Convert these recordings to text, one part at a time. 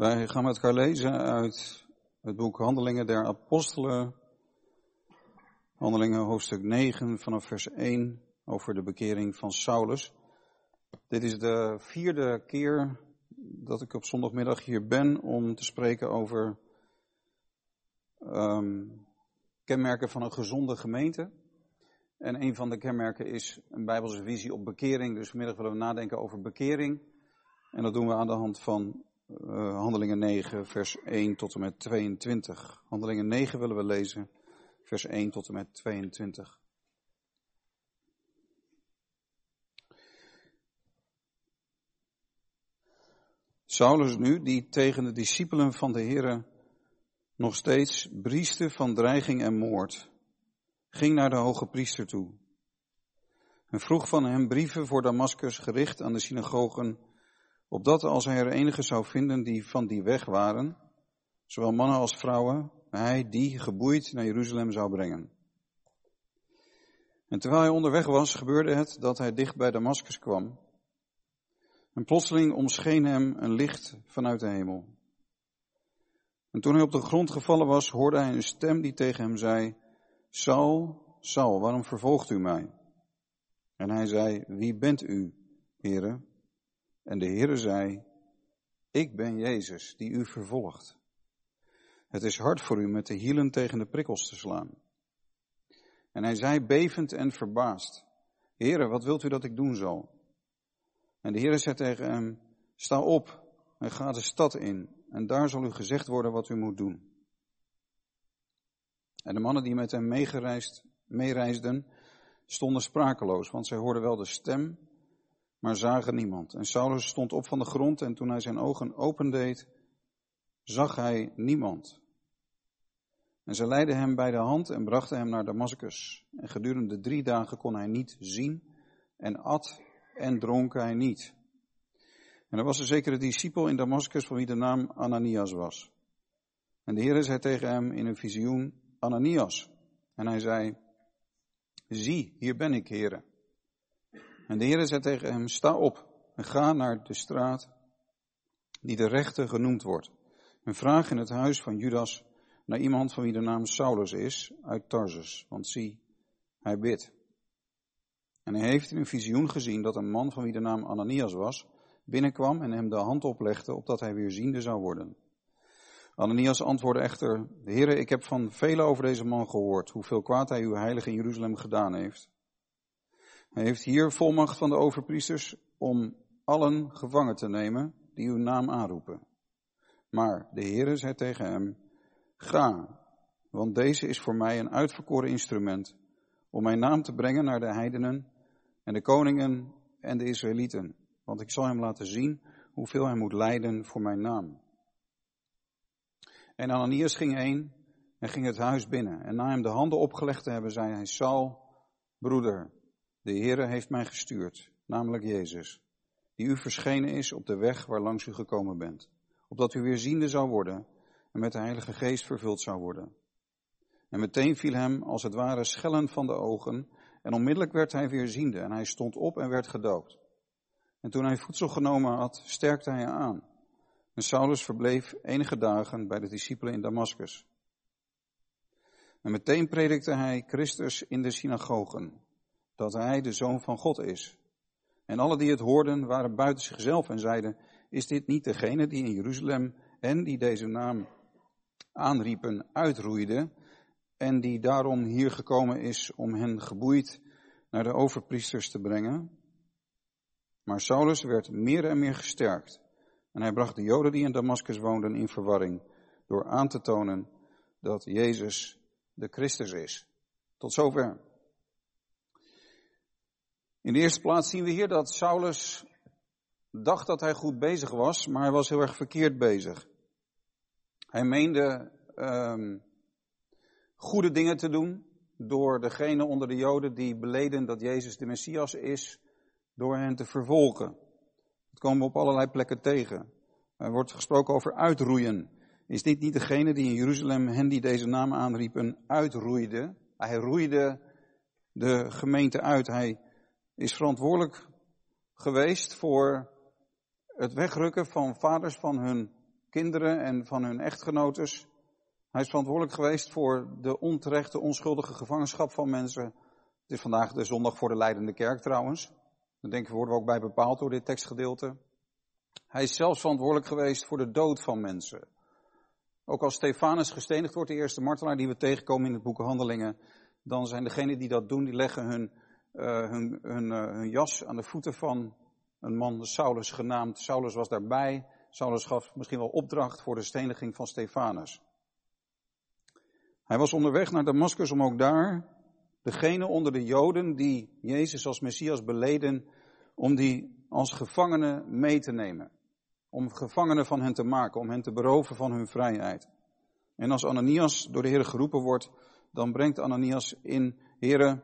Wij gaan met elkaar lezen uit het boek Handelingen der Apostelen. Handelingen hoofdstuk 9 vanaf vers 1 over de bekering van Saulus. Dit is de vierde keer dat ik op zondagmiddag hier ben om te spreken over um, kenmerken van een gezonde gemeente. En een van de kenmerken is een Bijbelse visie op bekering. Dus vanmiddag willen we nadenken over bekering. En dat doen we aan de hand van uh, Handelingen 9, vers 1 tot en met 22. Handelingen 9 willen we lezen, vers 1 tot en met 22. Saulus nu, die tegen de discipelen van de Here nog steeds brieste van dreiging en moord, ging naar de hoge priester toe en vroeg van hem brieven voor Damascus gericht aan de synagogen opdat als hij er enige zou vinden die van die weg waren, zowel mannen als vrouwen, hij die geboeid naar Jeruzalem zou brengen. En terwijl hij onderweg was, gebeurde het dat hij dicht bij Damascus kwam. En plotseling omscheen hem een licht vanuit de hemel. En toen hij op de grond gevallen was, hoorde hij een stem die tegen hem zei, Saul, Saul, waarom vervolgt u mij? En hij zei, wie bent u, heren? En de Heere zei, ik ben Jezus die u vervolgt. Het is hard voor u met de hielen tegen de prikkels te slaan. En hij zei bevend en verbaasd, Heere, wat wilt u dat ik doen zal? En de Heere zei tegen hem, sta op en ga de stad in en daar zal u gezegd worden wat u moet doen. En de mannen die met hem meereisden, stonden sprakeloos, want zij hoorden wel de stem, maar zagen niemand. En Saulus stond op van de grond en toen hij zijn ogen opendeed, zag hij niemand. En ze leidden hem bij de hand en brachten hem naar Damascus. En gedurende drie dagen kon hij niet zien en at en dronk hij niet. En er was een zekere discipel in Damascus van wie de naam Ananias was. En de Heer zei tegen hem in een visioen, Ananias. En hij zei, zie, hier ben ik, heren. En de Heer zei tegen hem, sta op en ga naar de straat die de rechte genoemd wordt. En vraag in het huis van Judas naar iemand van wie de naam Saulus is, uit Tarsus. Want zie, hij bidt. En hij heeft in een visioen gezien dat een man van wie de naam Ananias was, binnenkwam en hem de hand oplegde, opdat hij weer ziende zou worden. Ananias antwoordde echter, Heere, ik heb van velen over deze man gehoord, hoeveel kwaad hij uw heilige in Jeruzalem gedaan heeft. Hij heeft hier volmacht van de overpriesters om allen gevangen te nemen die uw naam aanroepen. Maar de Heere zei tegen hem, ga, want deze is voor mij een uitverkoren instrument om mijn naam te brengen naar de heidenen en de koningen en de Israëlieten. Want ik zal hem laten zien hoeveel hij moet lijden voor mijn naam. En Ananias ging heen en ging het huis binnen. En na hem de handen opgelegd te hebben, zei hij, Saul, broeder, de Heere heeft mij gestuurd, namelijk Jezus, die u verschenen is op de weg waar langs u gekomen bent, opdat u weer ziende zou worden en met de Heilige Geest vervuld zou worden. En meteen viel hem als het ware schellen van de ogen en onmiddellijk werd hij weer ziende en hij stond op en werd gedoopt. En toen hij voedsel genomen had, sterkte hij aan. En Saulus verbleef enige dagen bij de discipelen in Damascus. En meteen predikte hij Christus in de synagogen dat hij de zoon van God is. En alle die het hoorden waren buiten zichzelf en zeiden, is dit niet degene die in Jeruzalem en die deze naam aanriepen uitroeide en die daarom hier gekomen is om hen geboeid naar de overpriesters te brengen? Maar Saulus werd meer en meer gesterkt en hij bracht de Joden die in Damascus woonden in verwarring door aan te tonen dat Jezus de Christus is. Tot zover. In de eerste plaats zien we hier dat Saulus dacht dat hij goed bezig was, maar hij was heel erg verkeerd bezig. Hij meende um, goede dingen te doen door degene onder de Joden die beleden dat Jezus de Messias is, door hen te vervolgen. Dat komen we op allerlei plekken tegen. Er wordt gesproken over uitroeien. Is dit niet degene die in Jeruzalem hen die deze naam aanriepen uitroeide? Hij roeide de gemeente uit. Hij is verantwoordelijk geweest voor het wegrukken van vaders van hun kinderen en van hun echtgenotes. Hij is verantwoordelijk geweest voor de onterechte, onschuldige gevangenschap van mensen. Het is vandaag de zondag voor de leidende kerk trouwens. Daar denken we worden we ook bij bepaald door dit tekstgedeelte. Hij is zelfs verantwoordelijk geweest voor de dood van mensen. Ook als Stefanus gestenigd wordt, de eerste martelaar die we tegenkomen in het boek Handelingen, dan zijn degenen die dat doen, die leggen hun, hun, hun, uh, hun jas aan de voeten van een man, Saulus genaamd. Saulus was daarbij. Saulus gaf misschien wel opdracht voor de steniging van Stefanus. Hij was onderweg naar Damascus om ook daar degene onder de Joden die Jezus als Messias beleden, om die als gevangenen mee te nemen. Om gevangenen van hen te maken, om hen te beroven van hun vrijheid. En als Ananias door de Heer geroepen wordt, dan brengt Ananias in, Heren,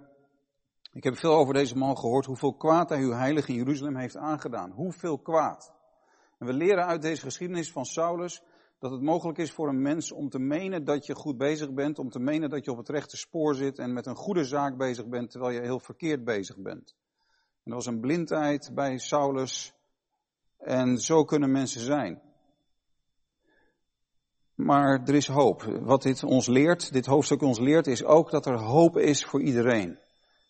ik heb veel over deze man gehoord, hoeveel kwaad hij uw heilige Jeruzalem heeft aangedaan. Hoeveel kwaad. En we leren uit deze geschiedenis van Saulus dat het mogelijk is voor een mens om te menen dat je goed bezig bent, om te menen dat je op het rechte spoor zit en met een goede zaak bezig bent, terwijl je heel verkeerd bezig bent. En er was een blindheid bij Saulus en zo kunnen mensen zijn. Maar er is hoop. Wat dit ons leert, dit hoofdstuk ons leert, is ook dat er hoop is voor iedereen.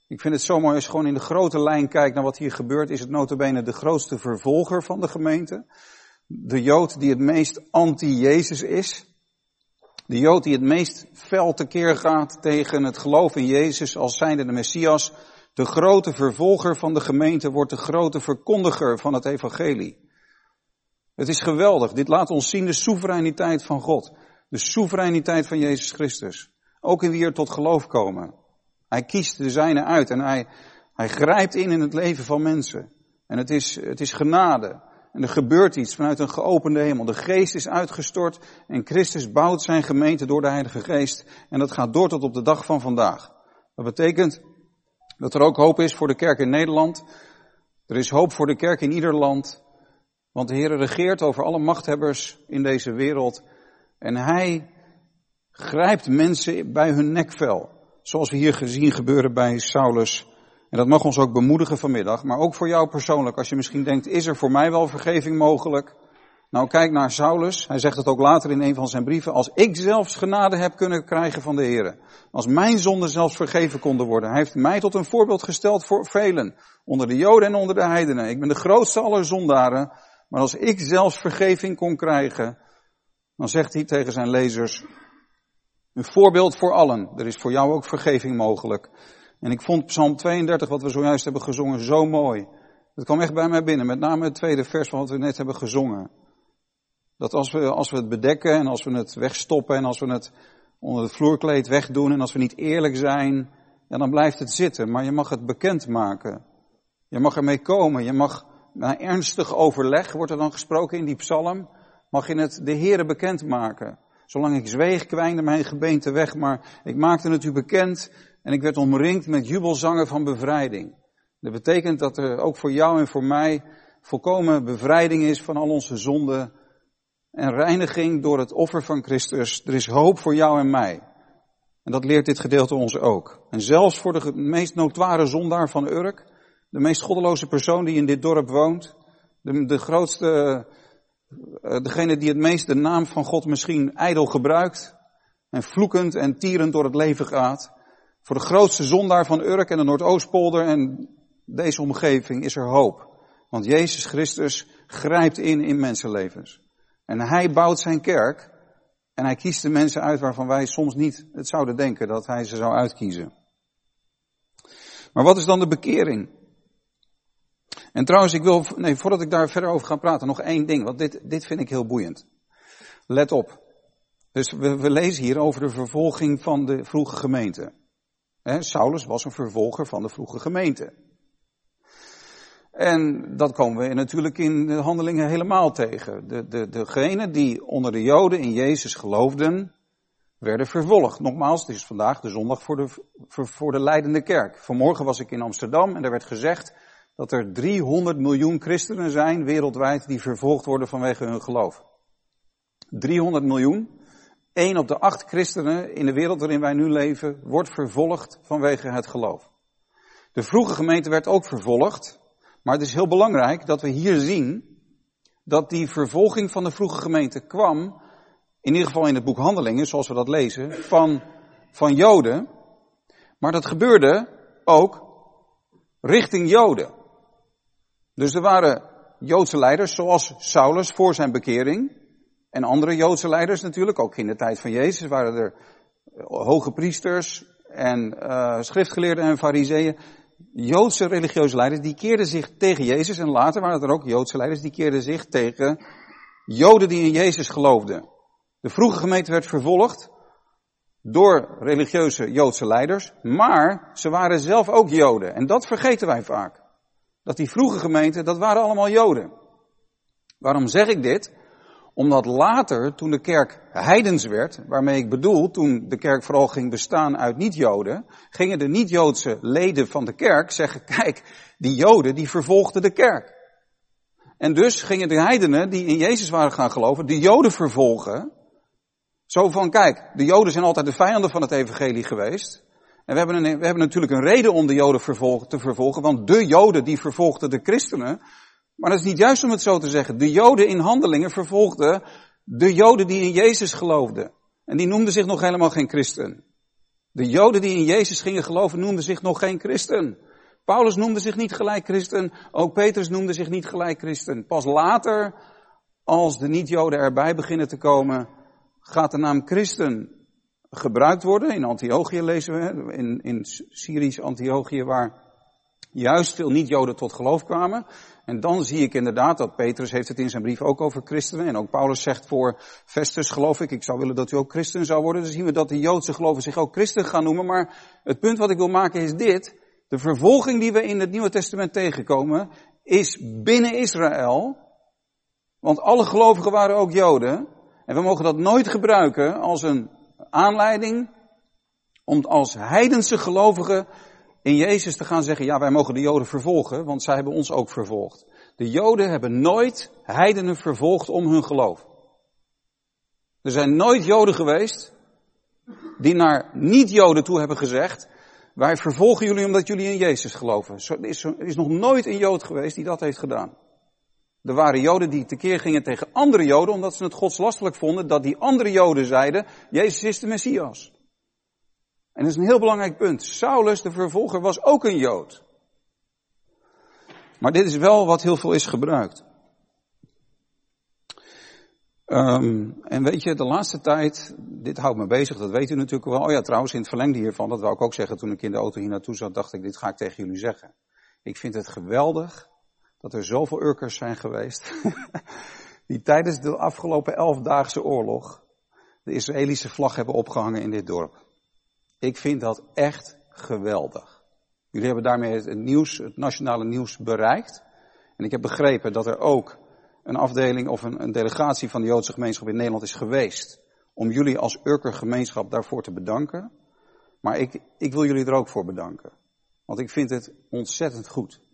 Ik vind het zo mooi als je gewoon in de grote lijn kijkt naar wat hier gebeurt, is het notabene de grootste vervolger van de gemeente. De Jood die het meest anti-Jezus is. De Jood die het meest fel tekeer gaat tegen het geloof in Jezus als zijnde de Messias. De grote vervolger van de gemeente wordt de grote verkondiger van het evangelie. Het is geweldig. Dit laat ons zien de soevereiniteit van God. De soevereiniteit van Jezus Christus. Ook in wie er tot geloof komen. Hij kiest de zijne uit en hij, hij grijpt in in het leven van mensen. En het is, het is genade. En er gebeurt iets vanuit een geopende hemel. De geest is uitgestort en Christus bouwt zijn gemeente door de Heilige Geest. En dat gaat door tot op de dag van vandaag. Dat betekent dat er ook hoop is voor de kerk in Nederland. Er is hoop voor de kerk in ieder land. Want de Heer regeert over alle machthebbers in deze wereld. En Hij grijpt mensen bij hun nekvel. Zoals we hier gezien gebeuren bij Saulus en dat mag ons ook bemoedigen vanmiddag, maar ook voor jou persoonlijk. Als je misschien denkt, is er voor mij wel vergeving mogelijk? Nou, kijk naar Saulus. Hij zegt het ook later in een van zijn brieven. Als ik zelfs genade heb kunnen krijgen van de Heer. Als mijn zonden zelfs vergeven konden worden. Hij heeft mij tot een voorbeeld gesteld voor velen. Onder de Joden en onder de heidenen. Ik ben de grootste aller zondaren. Maar als ik zelfs vergeving kon krijgen. Dan zegt hij tegen zijn lezers. Een voorbeeld voor allen. Er is voor jou ook vergeving mogelijk. En ik vond Psalm 32, wat we zojuist hebben gezongen, zo mooi. Het kwam echt bij mij binnen, met name het tweede vers van wat we net hebben gezongen. Dat als we, als we het bedekken en als we het wegstoppen en als we het onder het vloerkleed wegdoen en als we niet eerlijk zijn, ja, dan blijft het zitten. Maar je mag het bekendmaken. Je mag ermee komen. Je mag na ernstig overleg, wordt er dan gesproken in die psalm, mag je het de Heere bekendmaken. Zolang ik zweeg, kwijnde mijn gebeente weg, maar ik maakte het u bekend en ik werd omringd met jubelzangen van bevrijding. Dat betekent dat er ook voor jou en voor mij volkomen bevrijding is van al onze zonden en reiniging door het offer van Christus. Er is hoop voor jou en mij. En dat leert dit gedeelte ons ook. En zelfs voor de meest notoire zondaar van Urk, de meest goddeloze persoon die in dit dorp woont, de, de grootste, degene die het meest de naam van God misschien ijdel gebruikt en vloekend en tierend door het leven gaat, voor de grootste zondaar van Urk en de Noordoostpolder en deze omgeving is er hoop. Want Jezus Christus grijpt in in mensenlevens. En hij bouwt zijn kerk en hij kiest de mensen uit waarvan wij soms niet het zouden denken dat hij ze zou uitkiezen. Maar wat is dan de bekering? En trouwens, ik wil, nee, voordat ik daar verder over ga praten, nog één ding, want dit, dit vind ik heel boeiend. Let op. Dus we, we lezen hier over de vervolging van de vroege gemeente. Saulus was een vervolger van de vroege gemeente. En dat komen we natuurlijk in de handelingen helemaal tegen. De, de, degenen die onder de Joden in Jezus geloofden, werden vervolgd. Nogmaals, het is vandaag de zondag voor de, voor, voor de leidende kerk. Vanmorgen was ik in Amsterdam en er werd gezegd dat er 300 miljoen christenen zijn wereldwijd die vervolgd worden vanwege hun geloof. 300 miljoen. Eén op de acht christenen in de wereld waarin wij nu leven wordt vervolgd vanwege het geloof. De vroege gemeente werd ook vervolgd, maar het is heel belangrijk dat we hier zien dat die vervolging van de vroege gemeente kwam, in ieder geval in het boek Handelingen, zoals we dat lezen, van, van Joden. Maar dat gebeurde ook richting Joden. Dus er waren Joodse leiders, zoals Saulus voor zijn bekering. En andere Joodse leiders natuurlijk, ook in de tijd van Jezus waren er hoge priesters en uh, schriftgeleerden en fariseeën. Joodse religieuze leiders, die keerden zich tegen Jezus. En later waren er ook Joodse leiders, die keerden zich tegen Joden die in Jezus geloofden. De vroege gemeente werd vervolgd door religieuze Joodse leiders, maar ze waren zelf ook Joden. En dat vergeten wij vaak. Dat die vroege gemeente, dat waren allemaal Joden. Waarom zeg ik dit? Omdat later, toen de kerk heidens werd, waarmee ik bedoel, toen de kerk vooral ging bestaan uit niet-Joden, gingen de niet-Joodse leden van de kerk zeggen, kijk, die Joden die vervolgden de kerk. En dus gingen de heidenen die in Jezus waren gaan geloven, de Joden vervolgen. Zo van, kijk, de Joden zijn altijd de vijanden van het evangelie geweest. En we hebben, een, we hebben natuurlijk een reden om de Joden te vervolgen, want de Joden die vervolgden de christenen, maar dat is niet juist om het zo te zeggen. De Joden in handelingen vervolgden de Joden die in Jezus geloofden. En die noemden zich nog helemaal geen christen. De Joden die in Jezus gingen geloven noemden zich nog geen christen. Paulus noemde zich niet gelijk christen. Ook Petrus noemde zich niet gelijk christen. Pas later, als de niet-Joden erbij beginnen te komen, gaat de naam christen gebruikt worden. In Antiochië lezen we, in, in Syrisch Antiochië, waar juist veel niet-Joden tot geloof kwamen. En dan zie ik inderdaad dat Petrus heeft het in zijn brief ook over christenen. En ook Paulus zegt voor Festus, geloof ik, ik zou willen dat u ook christen zou worden. Dan zien we dat de Joodse geloven zich ook christen gaan noemen. Maar het punt wat ik wil maken is dit. De vervolging die we in het Nieuwe Testament tegenkomen, is binnen Israël. Want alle gelovigen waren ook Joden. En we mogen dat nooit gebruiken als een aanleiding om als heidense gelovigen in Jezus te gaan zeggen, ja wij mogen de Joden vervolgen, want zij hebben ons ook vervolgd. De Joden hebben nooit heidenen vervolgd om hun geloof. Er zijn nooit Joden geweest die naar niet-Joden toe hebben gezegd, wij vervolgen jullie omdat jullie in Jezus geloven. Er is, nog nooit een Jood geweest die dat heeft gedaan. Er waren Joden die tekeer gingen tegen andere Joden omdat ze het godslastelijk vonden dat die andere Joden zeiden, Jezus is de Messias. En dat is een heel belangrijk punt. Saulus, de vervolger, was ook een Jood. Maar dit is wel wat heel veel is gebruikt. Um, en weet je, de laatste tijd, dit houdt me bezig, dat weet u natuurlijk wel. Oh ja, trouwens, in het verlengde hiervan, dat wou ik ook zeggen toen ik in de auto hier naartoe zat, dacht ik, dit ga ik tegen jullie zeggen. Ik vind het geweldig dat er zoveel Urkers zijn geweest, die tijdens de afgelopen elfdaagse oorlog de Israëlische vlag hebben opgehangen in dit dorp. Ik vind dat echt geweldig. Jullie hebben daarmee het nieuws, het nationale nieuws bereikt. En ik heb begrepen dat er ook een afdeling of een, een delegatie van de Joodse gemeenschap in Nederland is geweest. Om jullie als Urker gemeenschap daarvoor te bedanken. Maar ik, ik wil jullie er ook voor bedanken. Want ik vind het ontzettend goed.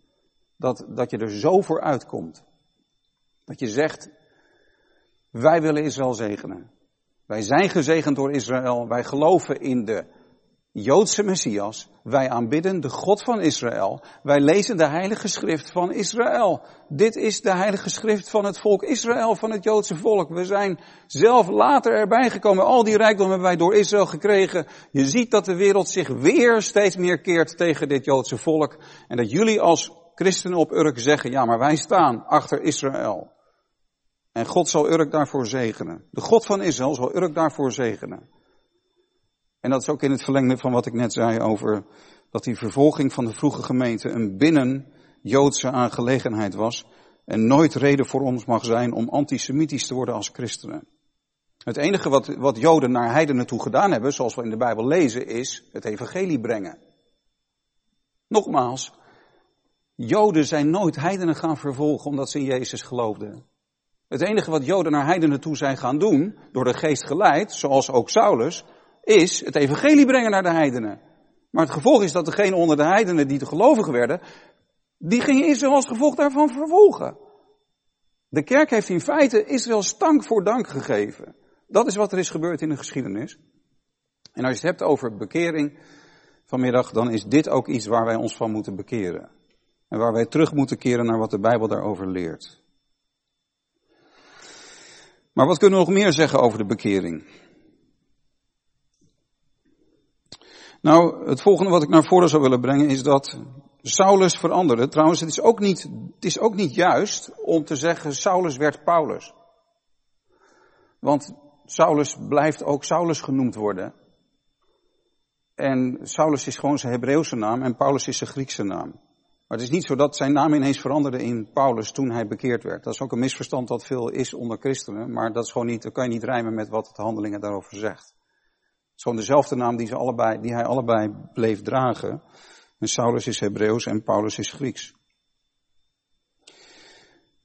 Dat, dat je er zo voor uitkomt. Dat je zegt, wij willen Israël zegenen. Wij zijn gezegend door Israël. Wij geloven in de Joodse Messias. Wij aanbidden de God van Israël. Wij lezen de heilige schrift van Israël. Dit is de heilige schrift van het volk Israël, van het Joodse volk. We zijn zelf later erbij gekomen. Al die rijkdom hebben wij door Israël gekregen. Je ziet dat de wereld zich weer steeds meer keert tegen dit Joodse volk. En dat jullie als christenen op Urk zeggen, ja maar wij staan achter Israël. En God zal Urk daarvoor zegenen. De God van Israël zal Urk daarvoor zegenen. En dat is ook in het verlengde van wat ik net zei over dat die vervolging van de vroege gemeente een binnen Joodse aangelegenheid was en nooit reden voor ons mag zijn om antisemitisch te worden als christenen. Het enige wat, wat Joden naar heidenen toe gedaan hebben, zoals we in de Bijbel lezen, is het evangelie brengen. Nogmaals, Joden zijn nooit heidenen gaan vervolgen omdat ze in Jezus geloofden. Het enige wat Joden naar heidenen toe zijn gaan doen, door de geest geleid, zoals ook Saulus, is het evangelie brengen naar de heidenen. Maar het gevolg is dat degene onder de heidenen die te gelovigen werden, die gingen Israël als gevolg daarvan vervolgen. De kerk heeft in feite Israël stank voor dank gegeven. Dat is wat er is gebeurd in de geschiedenis. En als je het hebt over bekering vanmiddag, dan is dit ook iets waar wij ons van moeten bekeren. En waar wij terug moeten keren naar wat de Bijbel daarover leert. Maar wat kunnen we nog meer zeggen over de bekering? Nou, het volgende wat ik naar voren zou willen brengen is dat Saulus veranderde. Trouwens, het is ook niet, het is ook niet juist om te zeggen Saulus werd Paulus. Want Saulus blijft ook Saulus genoemd worden. En Saulus is gewoon zijn Hebreeuwse naam en Paulus is zijn Griekse naam. Maar het is niet zo dat zijn naam ineens veranderde in Paulus toen hij bekeerd werd. Dat is ook een misverstand dat veel is onder christenen, maar dat is gewoon niet, dat kan je niet rijmen met wat de handelingen daarover zegt. Het is gewoon dezelfde naam die, ze allebei, die hij allebei bleef dragen. En Saulus is Hebreeuws en Paulus is Grieks.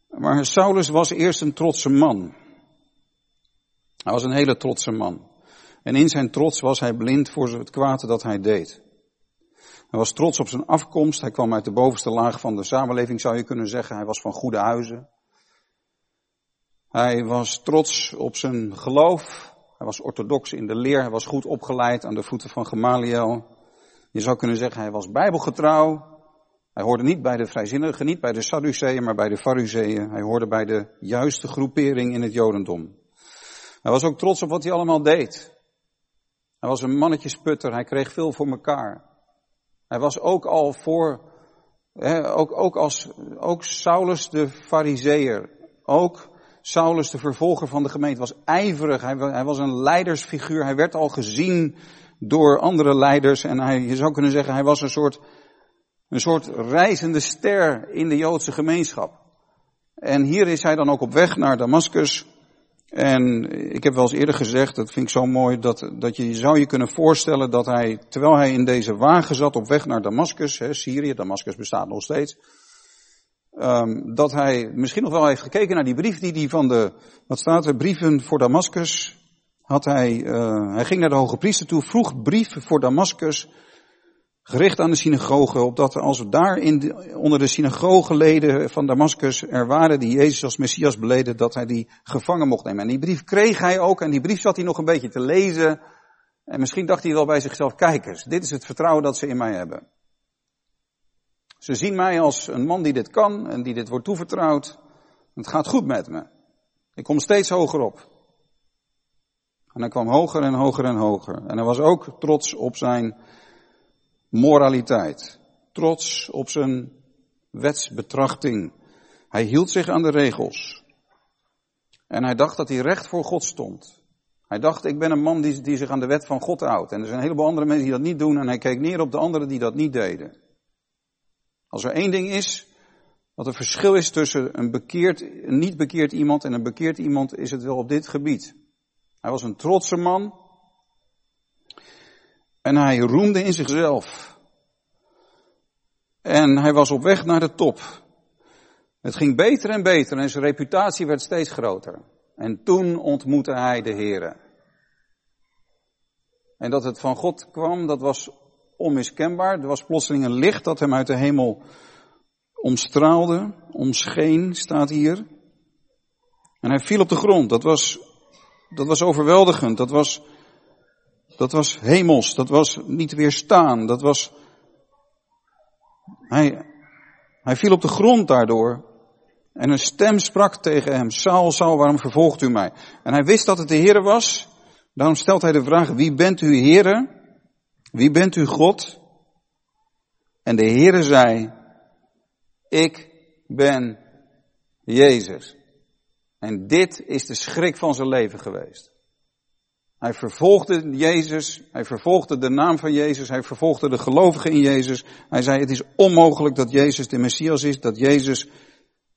Maar Saulus was eerst een trotse man. Hij was een hele trotse man. En in zijn trots was hij blind voor het kwaad dat hij deed. Hij was trots op zijn afkomst. Hij kwam uit de bovenste laag van de samenleving, zou je kunnen zeggen. Hij was van goede huizen. Hij was trots op zijn geloof. Hij was orthodox in de leer. Hij was goed opgeleid aan de voeten van Gamaliel. Je zou kunnen zeggen, hij was bijbelgetrouw. Hij hoorde niet bij de vrijzinnigen, niet bij de Sadduceeën, maar bij de Fariseeën. Hij hoorde bij de juiste groepering in het Jodendom. Hij was ook trots op wat hij allemaal deed. Hij was een mannetjesputter, hij kreeg veel voor elkaar. Hij was ook al voor, ook, ook als, ook Saulus de fariseer, ook Saulus de vervolger van de gemeente, was ijverig, hij, hij was een leidersfiguur, hij werd al gezien door andere leiders. En hij, je zou kunnen zeggen, hij was een soort, een soort reizende ster in de Joodse gemeenschap. En hier is hij dan ook op weg naar Damascus. En ik heb wel eens eerder gezegd, dat vind ik zo mooi, dat, dat je zou je kunnen voorstellen dat hij, terwijl hij in deze wagen zat op weg naar Damascus, Syrië, Damascus bestaat nog steeds, um, dat hij misschien nog wel heeft gekeken naar die brief die hij van de, wat staat er, brieven voor Damascus, had hij, uh, hij ging naar de hoge priester toe, vroeg brieven voor Damascus, gericht aan de synagoge, opdat als we daar in de, onder de synagogeleden van Damascus er waren die Jezus als Messias beleden, dat hij die gevangen mocht nemen. En die brief kreeg hij ook en die brief zat hij nog een beetje te lezen. En misschien dacht hij wel bij zichzelf, kijkers, dit is het vertrouwen dat ze in mij hebben. Ze zien mij als een man die dit kan en die dit wordt toevertrouwd. Het gaat goed met me. Ik kom steeds hoger op. En hij kwam hoger en hoger en hoger. En hij was ook trots op zijn moraliteit. Trots op zijn wetsbetrachting. Hij hield zich aan de regels. En hij dacht dat hij recht voor God stond. Hij dacht, ik ben een man die, zich aan de wet van God houdt. En er zijn een heleboel andere mensen die dat niet doen. En hij keek neer op de anderen die dat niet deden. Als er één ding is, wat een verschil is tussen een bekeerd, een niet bekeerd iemand en een bekeerd iemand, is het wel op dit gebied. Hij was een trotse man. En hij roemde in zichzelf. En hij was op weg naar de top. Het ging beter en beter en zijn reputatie werd steeds groter. En toen ontmoette hij de Here. En dat het van God kwam, dat was onmiskenbaar. Er was plotseling een licht dat hem uit de hemel omstraalde, omscheen, staat hier. En hij viel op de grond. Dat was, dat was overweldigend. Dat was dat was hemels, dat was niet weerstaan, dat was, hij, hij viel op de grond daardoor. En een stem sprak tegen hem, Saul, Saul, waarom vervolgt u mij? En hij wist dat het de Heere was. Daarom stelt hij de vraag, wie bent u Heere? Wie bent u God? En de Heere zei, ik ben Jezus. En dit is de schrik van zijn leven geweest. Hij vervolgde Jezus, hij vervolgde de naam van Jezus, hij vervolgde de gelovigen in Jezus. Hij zei, het is onmogelijk dat Jezus de Messias is, dat Jezus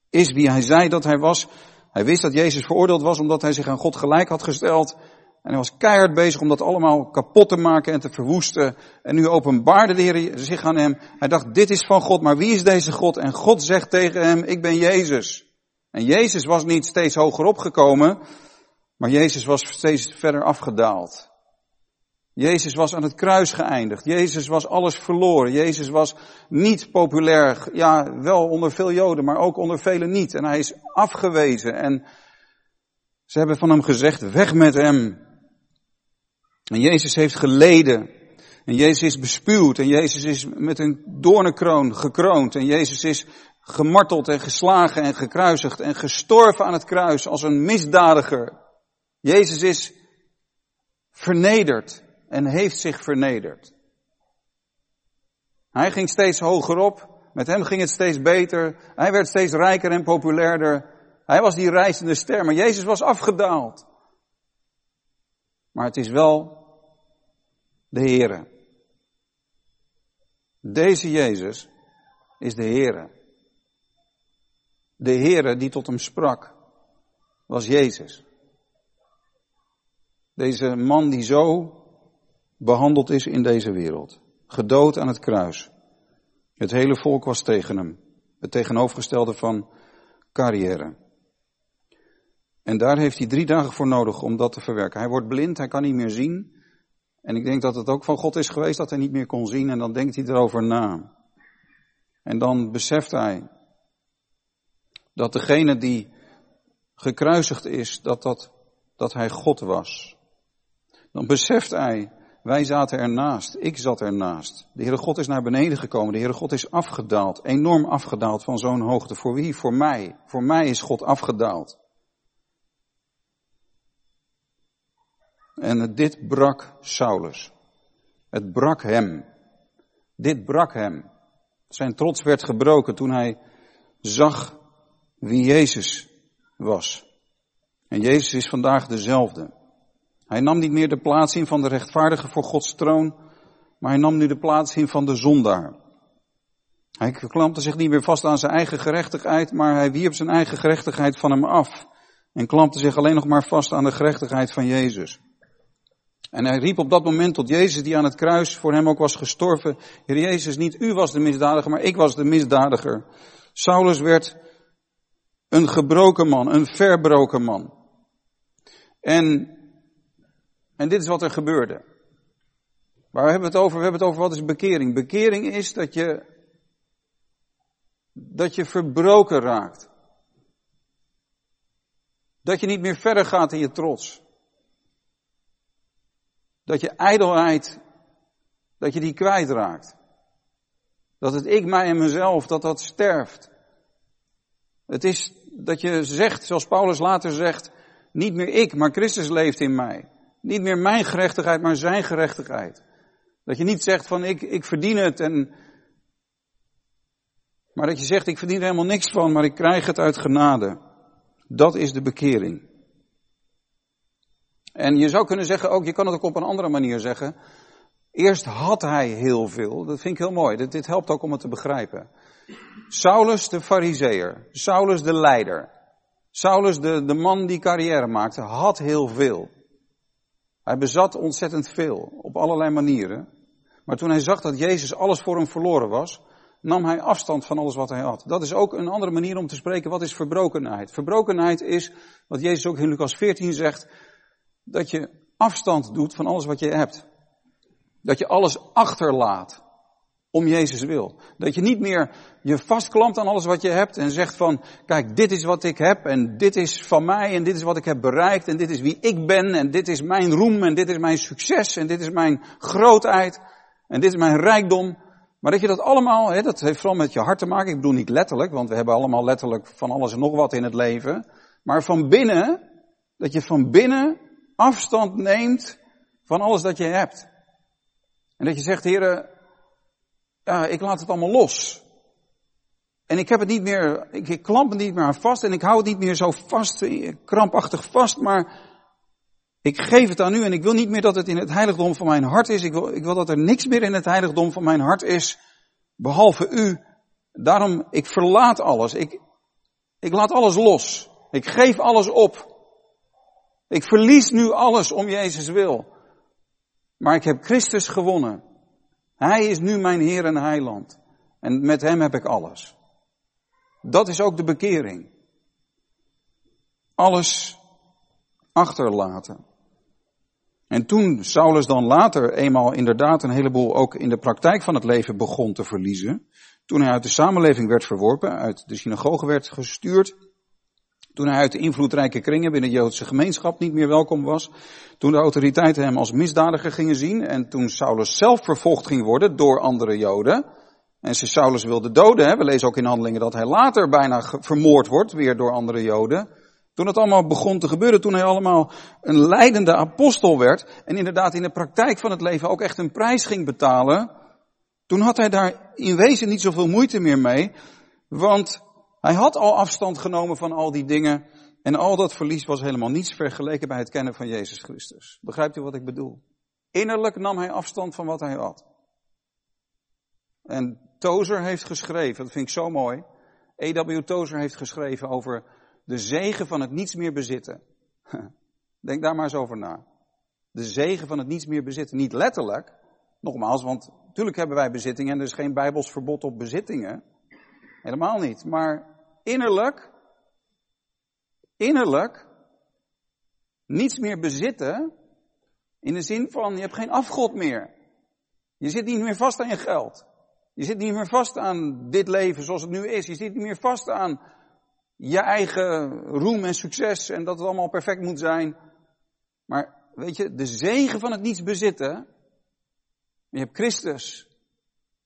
is wie hij zei dat hij was. Hij wist dat Jezus veroordeeld was omdat hij zich aan God gelijk had gesteld. En hij was keihard bezig om dat allemaal kapot te maken en te verwoesten. En nu openbaarde de Heer zich aan hem. Hij dacht, dit is van God, maar wie is deze God? En God zegt tegen hem, ik ben Jezus. En Jezus was niet steeds hoger opgekomen. Maar Jezus was steeds verder afgedaald. Jezus was aan het kruis geëindigd. Jezus was alles verloren. Jezus was niet populair. Ja, wel onder veel Joden, maar ook onder velen niet. En hij is afgewezen. En ze hebben van hem gezegd, weg met hem. En Jezus heeft geleden. En Jezus is bespuwd. En Jezus is met een doornenkroon gekroond. En Jezus is gemarteld en geslagen en gekruisigd en gestorven aan het kruis als een misdadiger. Jezus is vernederd en heeft zich vernederd. Hij ging steeds hoger op. Met hem ging het steeds beter. Hij werd steeds rijker en populairder. Hij was die reizende ster, maar Jezus was afgedaald. Maar het is wel de Heere. Deze Jezus is de Heere. De Heere die tot hem sprak, was Jezus. Deze man die zo behandeld is in deze wereld. Gedood aan het kruis. Het hele volk was tegen hem. Het tegenovergestelde van carrière. En daar heeft hij drie dagen voor nodig om dat te verwerken. Hij wordt blind, hij kan niet meer zien. En ik denk dat het ook van God is geweest dat hij niet meer kon zien en dan denkt hij erover na. En dan beseft hij dat degene die gekruisigd is, dat, dat, dat hij God was. Dan beseft hij, wij zaten ernaast, ik zat ernaast. De Heere God is naar beneden gekomen, de Heere God is afgedaald, enorm afgedaald van zo'n hoogte. Voor wie? Voor mij. Voor mij is God afgedaald. En dit brak Saulus. Het brak hem. Dit brak hem. Zijn trots werd gebroken toen hij zag wie Jezus was. En Jezus is vandaag dezelfde. Hij nam niet meer de plaats in van de rechtvaardige voor Gods troon, maar hij nam nu de plaats in van de zondaar. Hij klampte zich niet meer vast aan zijn eigen gerechtigheid, maar hij wierp zijn eigen gerechtigheid van hem af. En klampte zich alleen nog maar vast aan de gerechtigheid van Jezus. En hij riep op dat moment tot Jezus die aan het kruis voor hem ook was gestorven. Heer Jezus, niet u was de misdadiger, maar ik was de misdadiger. Saulus werd een gebroken man, een verbroken man. En, en dit is wat er gebeurde. Waar hebben we het over? We hebben het over wat is bekering. Bekering is dat je, dat je verbroken raakt. Dat je niet meer verder gaat in je trots. Dat je ijdelheid, dat je die kwijtraakt. Dat het ik, mij en mezelf, dat dat sterft. Het is dat je zegt, zoals Paulus later zegt, niet meer ik, maar Christus leeft in mij. Niet meer mijn gerechtigheid, maar zijn gerechtigheid. Dat je niet zegt van ik, ik verdien het en, maar dat je zegt ik verdien er helemaal niks van, maar ik krijg het uit genade. Dat is de bekering. En je zou kunnen zeggen ook, je kan het ook op een andere manier zeggen. Eerst had hij heel veel. Dat vind ik heel mooi. Dit, dit helpt ook om het te begrijpen. Saulus de fariseer. Saulus de leider. Saulus de, de man die carrière maakte, had heel veel. Hij bezat ontzettend veel. Op allerlei manieren. Maar toen hij zag dat Jezus alles voor hem verloren was, nam hij afstand van alles wat hij had. Dat is ook een andere manier om te spreken. Wat is verbrokenheid? Verbrokenheid is, wat Jezus ook in Lucas 14 zegt, dat je afstand doet van alles wat je hebt. Dat je alles achterlaat om Jezus wil. Dat je niet meer je vastklampt aan alles wat je hebt en zegt van, kijk, dit is wat ik heb en dit is van mij en dit is wat ik heb bereikt en dit is wie ik ben en dit is mijn roem en dit is mijn succes en dit is mijn grootheid en dit is mijn rijkdom. Maar dat je dat allemaal, hè, dat heeft vooral met je hart te maken. Ik bedoel niet letterlijk, want we hebben allemaal letterlijk van alles en nog wat in het leven. Maar van binnen, dat je van binnen afstand neemt van alles dat je hebt. En dat je zegt, heren, ik laat het allemaal los. En ik heb het niet meer, ik, ik klamp het niet meer aan vast en ik hou het niet meer zo vast, krampachtig vast, maar ik geef het aan u en ik wil niet meer dat het in het heiligdom van mijn hart is. Ik wil, ik wil dat er niks meer in het heiligdom van mijn hart is, behalve u. Daarom, ik verlaat alles. Ik, ik laat alles los. Ik geef alles op. Ik verlies nu alles om Jezus wil. Maar ik heb Christus gewonnen. Hij is nu mijn Heer en Heiland. En met Hem heb ik alles. Dat is ook de bekering. Alles achterlaten. En toen Saulus dan later eenmaal inderdaad een heleboel ook in de praktijk van het leven begon te verliezen, toen hij uit de samenleving werd verworpen, uit de synagoge werd gestuurd, toen hij uit de invloedrijke kringen binnen de Joodse gemeenschap niet meer welkom was. Toen de autoriteiten hem als misdadiger gingen zien. En toen Saulus zelf vervolgd ging worden door andere Joden. En ze Saulus wilde doden. Hè. We lezen ook in handelingen dat hij later bijna vermoord wordt, weer door andere Joden. Toen het allemaal begon te gebeuren, toen hij allemaal een leidende apostel werd en inderdaad in de praktijk van het leven ook echt een prijs ging betalen, toen had hij daar in wezen niet zoveel moeite meer mee, want hij had al afstand genomen van al die dingen en al dat verlies was helemaal niets vergeleken bij het kennen van Jezus Christus. Begrijpt u wat ik bedoel? Innerlijk nam hij afstand van wat hij had. En Tozer heeft geschreven, dat vind ik zo mooi. E.W. Tozer heeft geschreven over de zegen van het niets meer bezitten. Denk daar maar eens over na. De zegen van het niets meer bezitten. Niet letterlijk, nogmaals, want natuurlijk hebben wij bezittingen en er is geen bijbels verbod op bezittingen. Helemaal niet. Maar innerlijk, innerlijk, niets meer bezitten, in de zin van je hebt geen afgod meer. Je zit niet meer vast aan je geld. Je zit niet meer vast aan dit leven zoals het nu is. Je zit niet meer vast aan je eigen roem en succes en dat het allemaal perfect moet zijn. Maar weet je, de zegen van het niets bezitten. Je hebt Christus.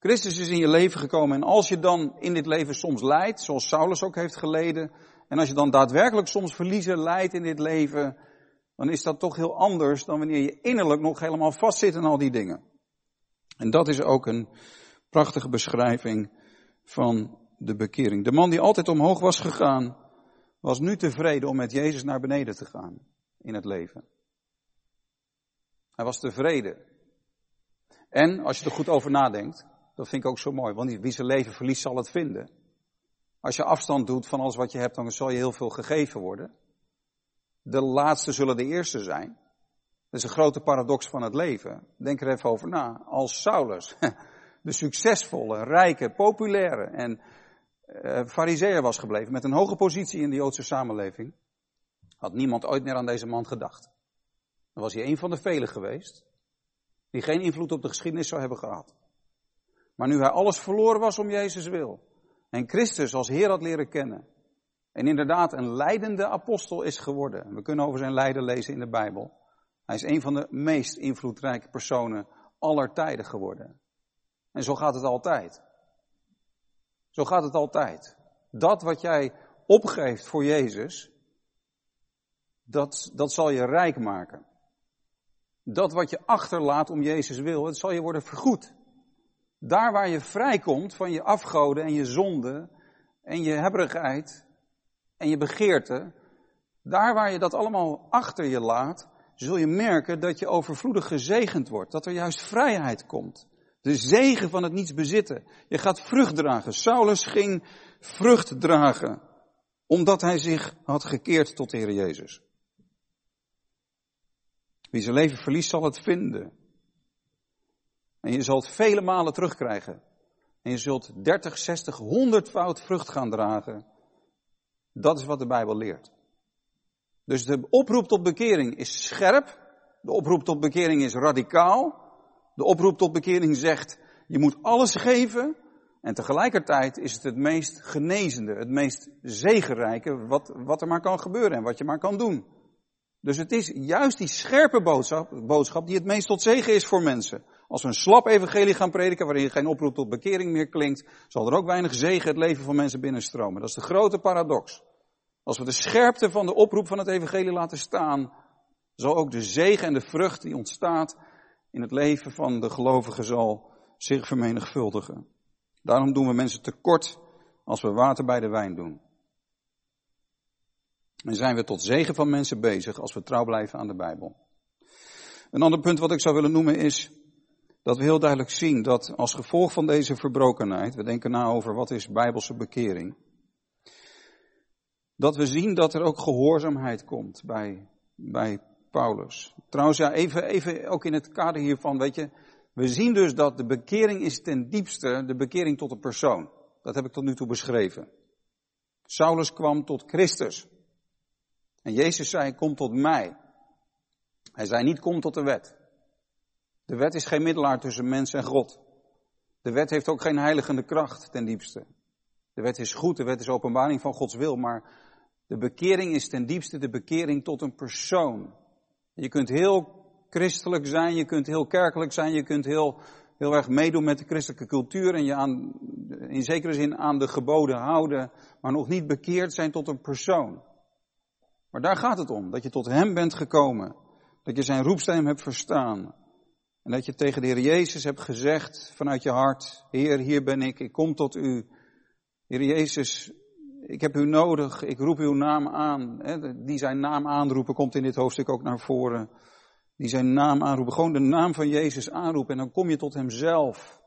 Christus is in je leven gekomen en als je dan in dit leven soms lijdt, zoals Saulus ook heeft geleden, en als je dan daadwerkelijk soms verliezen lijdt in dit leven, dan is dat toch heel anders dan wanneer je innerlijk nog helemaal vastzit in al die dingen. En dat is ook een prachtige beschrijving van de bekering. De man die altijd omhoog was gegaan, was nu tevreden om met Jezus naar beneden te gaan in het leven. Hij was tevreden. En als je er goed over nadenkt, dat vind ik ook zo mooi, want wie zijn leven verliest zal het vinden. Als je afstand doet van alles wat je hebt, dan zal je heel veel gegeven worden. De laatste zullen de eerste zijn. Dat is een grote paradox van het leven. Denk er even over na. Als Saulus, de succesvolle, rijke, populaire en uh, was gebleven met een hoge positie in de Joodse samenleving, had niemand ooit meer aan deze man gedacht. Dan was hij een van de velen geweest die geen invloed op de geschiedenis zou hebben gehad. Maar nu hij alles verloren was om Jezus wil en Christus als Heer had leren kennen en inderdaad een leidende apostel is geworden. We kunnen over zijn lijden lezen in de Bijbel. Hij is een van de meest invloedrijke personen aller tijden geworden. En zo gaat het altijd. Zo gaat het altijd. Dat wat jij opgeeft voor Jezus, dat, dat zal je rijk maken. Dat wat je achterlaat om Jezus wil, het zal je worden vergoed. Daar waar je vrijkomt van je afgoden en je zonde en je hebberigheid en je begeerte, daar waar je dat allemaal achter je laat, zul je merken dat je overvloedig gezegend wordt. Dat er juist vrijheid komt. De zegen van het niets bezitten. Je gaat vrucht dragen. Saulus ging vrucht dragen. Omdat hij zich had gekeerd tot de Heer Jezus. Wie zijn leven verliest zal het vinden. En je zult vele malen terugkrijgen. En je zult 30, 60, 100 fout vrucht gaan dragen. Dat is wat de Bijbel leert. Dus de oproep tot bekering is scherp. De oproep tot bekering is radicaal. De oproep tot bekering zegt, je moet alles geven. En tegelijkertijd is het het meest genezende, het meest zegenrijke wat, wat er maar kan gebeuren en wat je maar kan doen. Dus het is juist die scherpe boodschap, boodschap die het meest tot zegen is voor mensen. Als we een slap evangelie gaan prediken waarin geen oproep tot bekering meer klinkt, zal er ook weinig zegen het leven van mensen binnenstromen. Dat is de grote paradox. Als we de scherpte van de oproep van het evangelie laten staan, zal ook de zegen en de vrucht die ontstaat in het leven van de gelovige zal zich vermenigvuldigen. Daarom doen we mensen tekort als we water bij de wijn doen. En zijn we tot zegen van mensen bezig als we trouw blijven aan de Bijbel. Een ander punt wat ik zou willen noemen is dat we heel duidelijk zien dat als gevolg van deze verbrokenheid, we denken na over wat is bijbelse bekering, dat we zien dat er ook gehoorzaamheid komt bij, bij Paulus. Trouwens, ja, even, even ook in het kader hiervan, weet je, we zien dus dat de bekering is ten diepste de bekering tot een persoon. Dat heb ik tot nu toe beschreven. Saulus kwam tot Christus. En Jezus zei, kom tot mij. Hij zei niet, kom tot de wet. De wet is geen middelaar tussen mens en God. De wet heeft ook geen heiligende kracht ten diepste. De wet is goed, de wet is openbaring van Gods wil, maar de bekering is ten diepste de bekering tot een persoon. Je kunt heel christelijk zijn, je kunt heel kerkelijk zijn, je kunt heel, heel erg meedoen met de christelijke cultuur en je aan, in zekere zin aan de geboden houden, maar nog niet bekeerd zijn tot een persoon. Maar daar gaat het om, dat je tot hem bent gekomen. Dat je zijn roepstem hebt verstaan. En dat je tegen de Heer Jezus hebt gezegd vanuit je hart, Heer, hier ben ik, ik kom tot u. Heer Jezus, ik heb u nodig, ik roep uw naam aan. Die zijn naam aanroepen komt in dit hoofdstuk ook naar voren. Die zijn naam aanroepen, gewoon de naam van Jezus aanroepen en dan kom je tot hemzelf.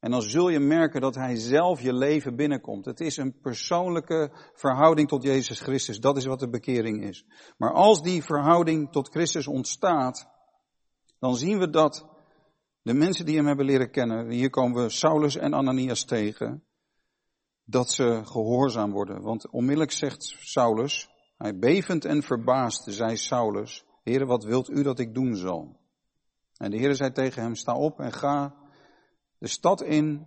En dan zul je merken dat hij zelf je leven binnenkomt. Het is een persoonlijke verhouding tot Jezus Christus. Dat is wat de bekering is. Maar als die verhouding tot Christus ontstaat, dan zien we dat de mensen die hem hebben leren kennen, hier komen we Saulus en Ananias tegen, dat ze gehoorzaam worden. Want onmiddellijk zegt Saulus, hij bevend en verbaasd zei Saulus, Heere, wat wilt u dat ik doen zal? En de Heere zei tegen hem, sta op en ga de stad in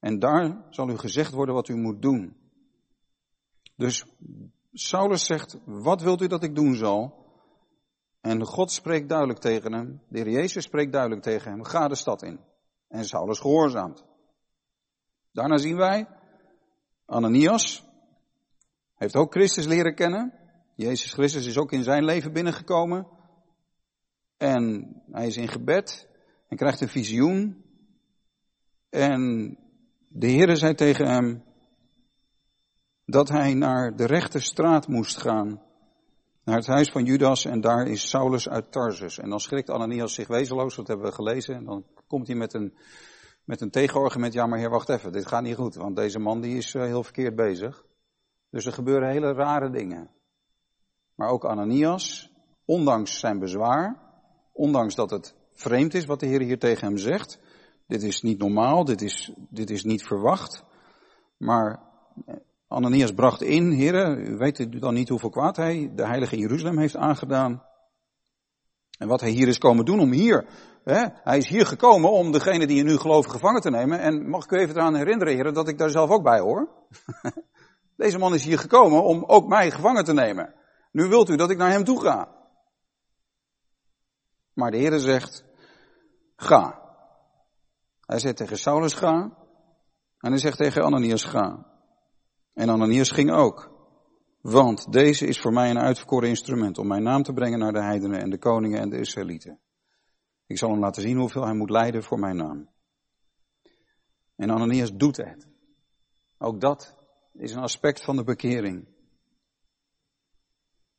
en daar zal u gezegd worden wat u moet doen. Dus Saulus zegt, wat wilt u dat ik doen zal? En God spreekt duidelijk tegen hem, de Heer Jezus spreekt duidelijk tegen hem, ga de stad in. En Saulus gehoorzaamt. Daarna zien wij, Ananias heeft ook Christus leren kennen. Jezus Christus is ook in zijn leven binnengekomen. En hij is in gebed en krijgt een visioen. En de Heer zei tegen hem dat hij naar de rechte straat moest gaan naar het huis van Judas en daar is Saulus uit Tarsus. En dan schrikt Ananias zich wezenloos, dat hebben we gelezen. En dan komt hij met een, met een tegenargument, ja maar heer wacht even, dit gaat niet goed, want deze man die is eh, heel verkeerd bezig. Dus er gebeuren hele rare dingen. Maar ook Ananias, ondanks zijn bezwaar, ondanks dat het vreemd is wat de Heer hier tegen hem zegt, dit is niet normaal, dit is, dit is niet verwacht, maar Ananias bracht in, heren, u weet dan niet hoeveel kwaad hij de heilige Jeruzalem heeft aangedaan. En wat hij hier is komen doen om hier, hè, hij is hier gekomen om degene die je nu geloven gevangen te nemen. En mag ik u even eraan herinneren, heren, dat ik daar zelf ook bij hoor. Deze man is hier gekomen om ook mij gevangen te nemen. Nu wilt u dat ik naar hem toe ga. Maar de Heer zegt, ga. Hij zegt tegen Saulus ga. En hij zegt tegen Ananias ga. En Ananias ging ook. Want deze is voor mij een uitverkoren instrument om mijn naam te brengen naar de heidenen en de koningen en de Israëlieten. Ik zal hem laten zien hoeveel hij moet lijden voor mijn naam. En Ananias doet het. Ook dat is een aspect van de bekering.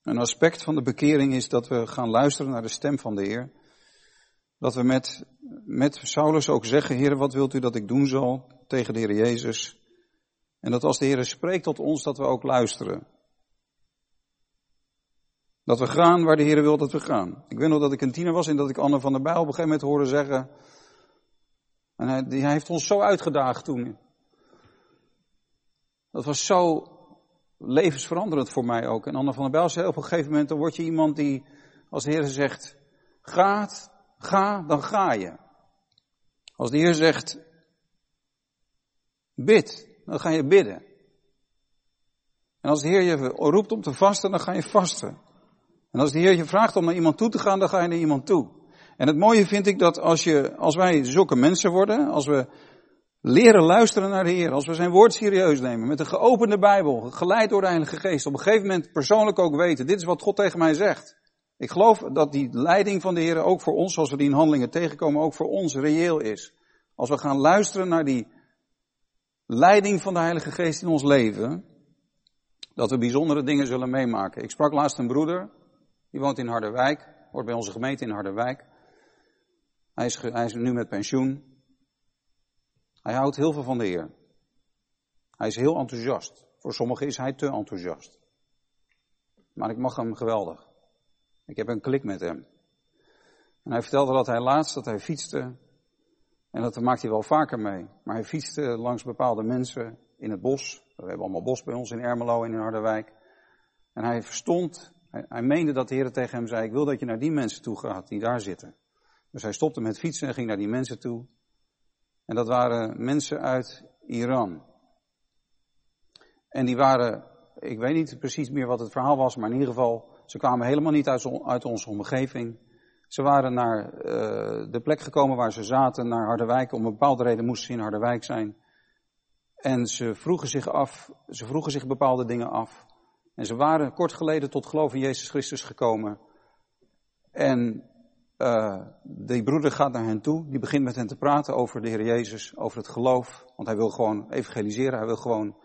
Een aspect van de bekering is dat we gaan luisteren naar de stem van de Heer. Dat we met, met Saulus ook zeggen, Heer, wat wilt u dat ik doen zal tegen de Heer Jezus? En dat als de Heer spreekt tot ons, dat we ook luisteren. Dat we gaan waar de Heer wil dat we gaan. Ik weet nog dat ik een tiener was en dat ik Anne van der Bijl op een gegeven moment hoorde zeggen. En hij, hij heeft ons zo uitgedaagd toen. Dat was zo levensveranderend voor mij ook. En Anne van der Bijl zei op een gegeven moment, dan word je iemand die, als de Heer zegt, gaat, ga, dan ga je. Als de Heer zegt, bid, dan ga je bidden. En als de Heer je roept om te vasten, dan ga je vasten. En als de Heer je vraagt om naar iemand toe te gaan, dan ga je naar iemand toe. En het mooie vind ik dat als, je, als wij zulke mensen worden, als we leren luisteren naar de Heer, als we zijn woord serieus nemen, met een geopende Bijbel, geleid door de Heilige Geest, op een gegeven moment persoonlijk ook weten, dit is wat God tegen mij zegt. Ik geloof dat die leiding van de Heer ook voor ons, zoals we die in handelingen tegenkomen, ook voor ons reëel is. Als we gaan luisteren naar die leiding van de Heilige Geest in ons leven, dat we bijzondere dingen zullen meemaken. Ik sprak laatst een broeder, die woont in Harderwijk, hoort bij onze gemeente in Harderwijk. Hij is, hij is nu met pensioen. Hij houdt heel veel van de Heer. Hij is heel enthousiast. Voor sommigen is hij te enthousiast. Maar ik mag hem geweldig. Ik heb een klik met hem. En hij vertelde dat hij laatst, dat hij fietste en dat maakt hij wel vaker mee. Maar hij fietste langs bepaalde mensen in het bos. We hebben allemaal bos bij ons in Ermelo en in Harderwijk. En hij verstond, hij, hij meende dat de Heer tegen hem zei, ik wil dat je naar die mensen toe gaat die daar zitten. Dus hij stopte met fietsen en ging naar die mensen toe. En dat waren mensen uit Iran. En die waren, ik weet niet precies meer wat het verhaal was, maar in ieder geval, ze kwamen helemaal niet uit, uit onze omgeving. Ze waren naar uh, de plek gekomen waar ze zaten, naar Harderwijk. Om een bepaalde reden moesten ze in Harderwijk zijn. En ze vroegen zich af, ze vroegen zich bepaalde dingen af. En ze waren kort geleden tot geloof in Jezus Christus gekomen. En uh, die broeder gaat naar hen toe, die begint met hen te praten over de Heer Jezus, over het geloof. Want hij wil gewoon evangeliseren, hij wil gewoon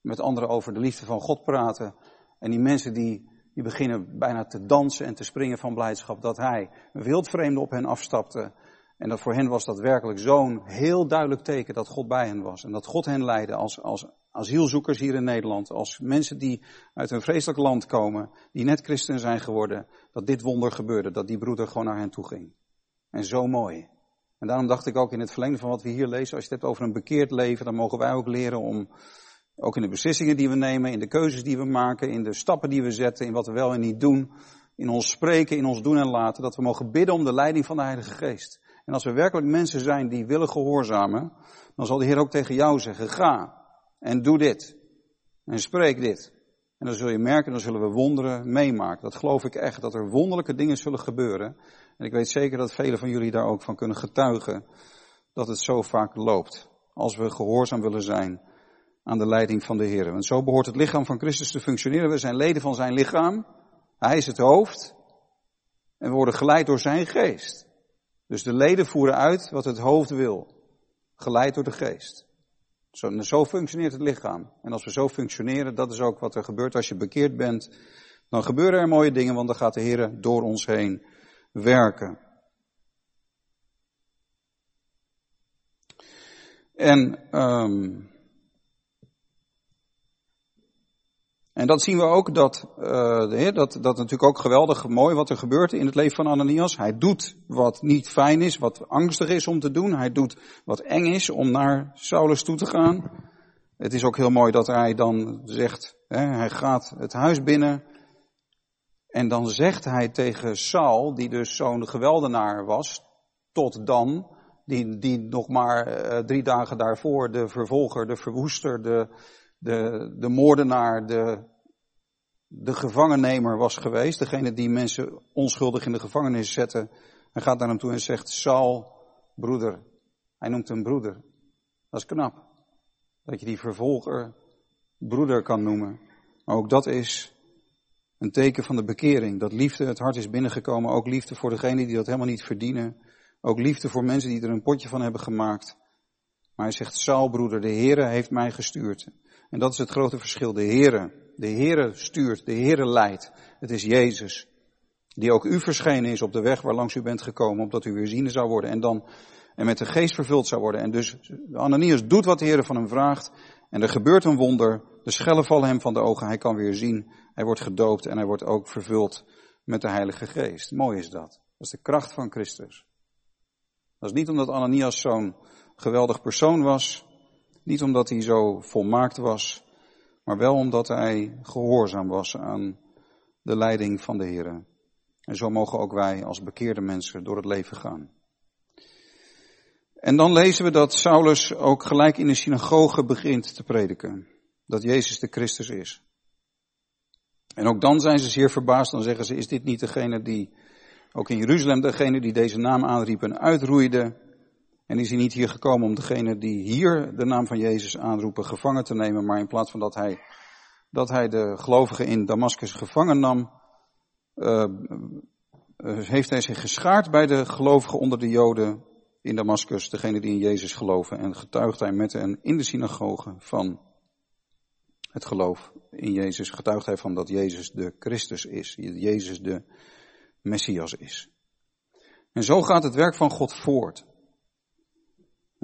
met anderen over de liefde van God praten. En die mensen die, die beginnen bijna te dansen en te springen van blijdschap dat hij, een wildvreemde, op hen afstapte. En dat voor hen was dat werkelijk zo'n heel duidelijk teken dat God bij hen was. En dat God hen leidde als, als asielzoekers hier in Nederland. Als mensen die uit een vreselijk land komen, die net christen zijn geworden. Dat dit wonder gebeurde, dat die broeder gewoon naar hen toe ging. En zo mooi. En daarom dacht ik ook in het verlengde van wat we hier lezen, als je het hebt over een bekeerd leven, dan mogen wij ook leren om, ook in de beslissingen die we nemen, in de keuzes die we maken, in de stappen die we zetten, in wat we wel en niet doen, in ons spreken, in ons doen en laten, dat we mogen bidden om de leiding van de Heilige Geest. En als we werkelijk mensen zijn die willen gehoorzamen, dan zal de Heer ook tegen jou zeggen, ga en doe dit. En spreek dit. En dan zul je merken, dan zullen we wonderen meemaken. Dat geloof ik echt, dat er wonderlijke dingen zullen gebeuren. En ik weet zeker dat velen van jullie daar ook van kunnen getuigen, dat het zo vaak loopt. Als we gehoorzaam willen zijn aan de leiding van de Heer. Want zo behoort het lichaam van Christus te functioneren. We zijn leden van zijn lichaam. Hij is het hoofd. En we worden geleid door zijn geest. Dus de leden voeren uit wat het hoofd wil, geleid door de geest. Zo, zo, functioneert het lichaam. En als we zo functioneren, dat is ook wat er gebeurt als je bekeerd bent. Dan gebeuren er mooie dingen, want dan gaat de Heer door ons heen werken. En um, En dat zien we ook dat, Heer, dat, dat natuurlijk ook geweldig mooi wat er gebeurt in het leven van Ananias. Hij doet wat niet fijn is, wat angstig is om te doen. Hij doet wat eng is om naar Saulus toe te gaan. Het is ook heel mooi dat hij dan zegt, hè, hij gaat het huis binnen. En dan zegt hij tegen Saul, die dus zo'n geweldenaar was, tot dan, die, die nog maar uh, drie dagen daarvoor de vervolger, de verwoester, de, de, de moordenaar, de, de gevangennemer was geweest. Degene die mensen onschuldig in de gevangenis zette. Hij gaat naar hem toe en zegt, Saul, broeder. Hij noemt hem broeder. Dat is knap. Dat je die vervolger broeder kan noemen. Maar ook dat is een teken van de bekering. Dat liefde het hart is binnengekomen. Ook liefde voor degenen die dat helemaal niet verdienen. Ook liefde voor mensen die er een potje van hebben gemaakt. Maar hij zegt, Saul broeder, de Heere heeft mij gestuurd. En dat is het grote verschil. De Heere, de Heere stuurt, de Heere leidt. Het is Jezus. Die ook u verschenen is op de weg waar langs u bent gekomen, opdat u weer zien zou worden. En dan, en met de geest vervuld zou worden. En dus Ananias doet wat de Heere van hem vraagt. En er gebeurt een wonder. De schellen vallen hem van de ogen. Hij kan weer zien. Hij wordt gedoopt en hij wordt ook vervuld met de Heilige Geest. Mooi is dat. Dat is de kracht van Christus. Dat is niet omdat Ananias zo'n geweldig persoon was. Niet omdat hij zo volmaakt was, maar wel omdat hij gehoorzaam was aan de leiding van de Heer. En zo mogen ook wij als bekeerde mensen door het leven gaan. En dan lezen we dat Saulus ook gelijk in de synagoge begint te prediken. Dat Jezus de Christus is. En ook dan zijn ze zeer verbaasd. Dan zeggen ze, is dit niet degene die, ook in Jeruzalem, degene die deze naam aanriep en uitroeide? En is hij niet hier gekomen om degene die hier de naam van Jezus aanroepen gevangen te nemen, maar in plaats van dat hij, dat hij de gelovigen in Damascus gevangen nam, uh, heeft hij zich geschaard bij de gelovigen onder de Joden in Damascus, degene die in Jezus geloven, en getuigt hij met hen in de synagoge van het geloof in Jezus, getuigt hij van dat Jezus de Christus is, Jezus de Messias is. En zo gaat het werk van God voort.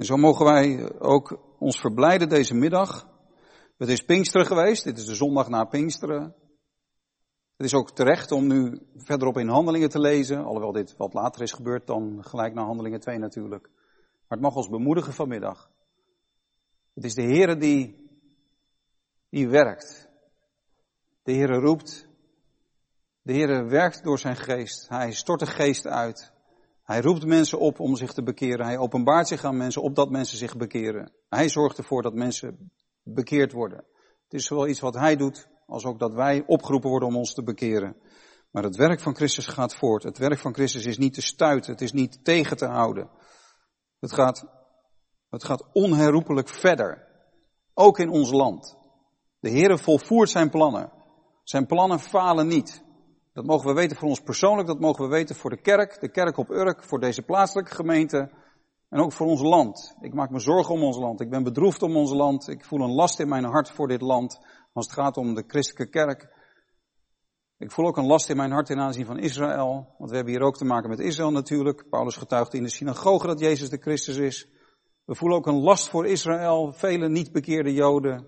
En zo mogen wij ook ons verblijden deze middag. Het is Pinksteren geweest, dit is de zondag na Pinksteren. Het is ook terecht om nu verderop in handelingen te lezen, alhoewel dit wat later is gebeurd dan gelijk na handelingen 2 natuurlijk. Maar het mag ons bemoedigen vanmiddag. Het is de Heere die, die werkt. De Heere roept. De Heere werkt door zijn geest. Hij stort de geest uit. Hij roept mensen op om zich te bekeren. Hij openbaart zich aan mensen opdat mensen zich bekeren. Hij zorgt ervoor dat mensen bekeerd worden. Het is zowel iets wat hij doet, als ook dat wij opgeroepen worden om ons te bekeren. Maar het werk van Christus gaat voort. Het werk van Christus is niet te stuiten. Het is niet tegen te houden. Het gaat, het gaat onherroepelijk verder. Ook in ons land. De Heere volvoert zijn plannen. Zijn plannen falen niet. Dat mogen we weten voor ons persoonlijk, dat mogen we weten voor de kerk, de kerk op Urk, voor deze plaatselijke gemeente en ook voor ons land. Ik maak me zorgen om ons land. Ik ben bedroefd om ons land. Ik voel een last in mijn hart voor dit land als het gaat om de christelijke kerk. Ik voel ook een last in mijn hart ten aanzien van Israël, want we hebben hier ook te maken met Israël natuurlijk. Paulus getuigde in de synagoge dat Jezus de Christus is. We voelen ook een last voor Israël, vele niet bekeerde Joden.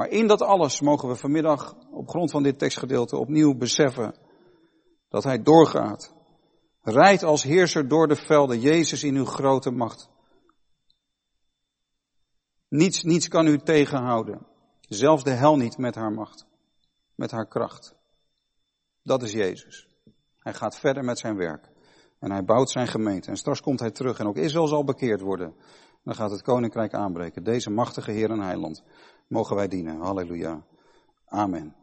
Maar in dat alles mogen we vanmiddag op grond van dit tekstgedeelte opnieuw beseffen dat hij doorgaat. Rijd als heerser door de velden, Jezus in uw grote macht. Niets, niets kan u tegenhouden. Zelfs de hel niet met haar macht, met haar kracht. Dat is Jezus. Hij gaat verder met zijn werk. En hij bouwt zijn gemeente. En straks komt hij terug. En ook Israël zal bekeerd worden. Dan gaat het koninkrijk aanbreken. Deze machtige Heer en Heiland mogen wij dienen. Halleluja. Amen.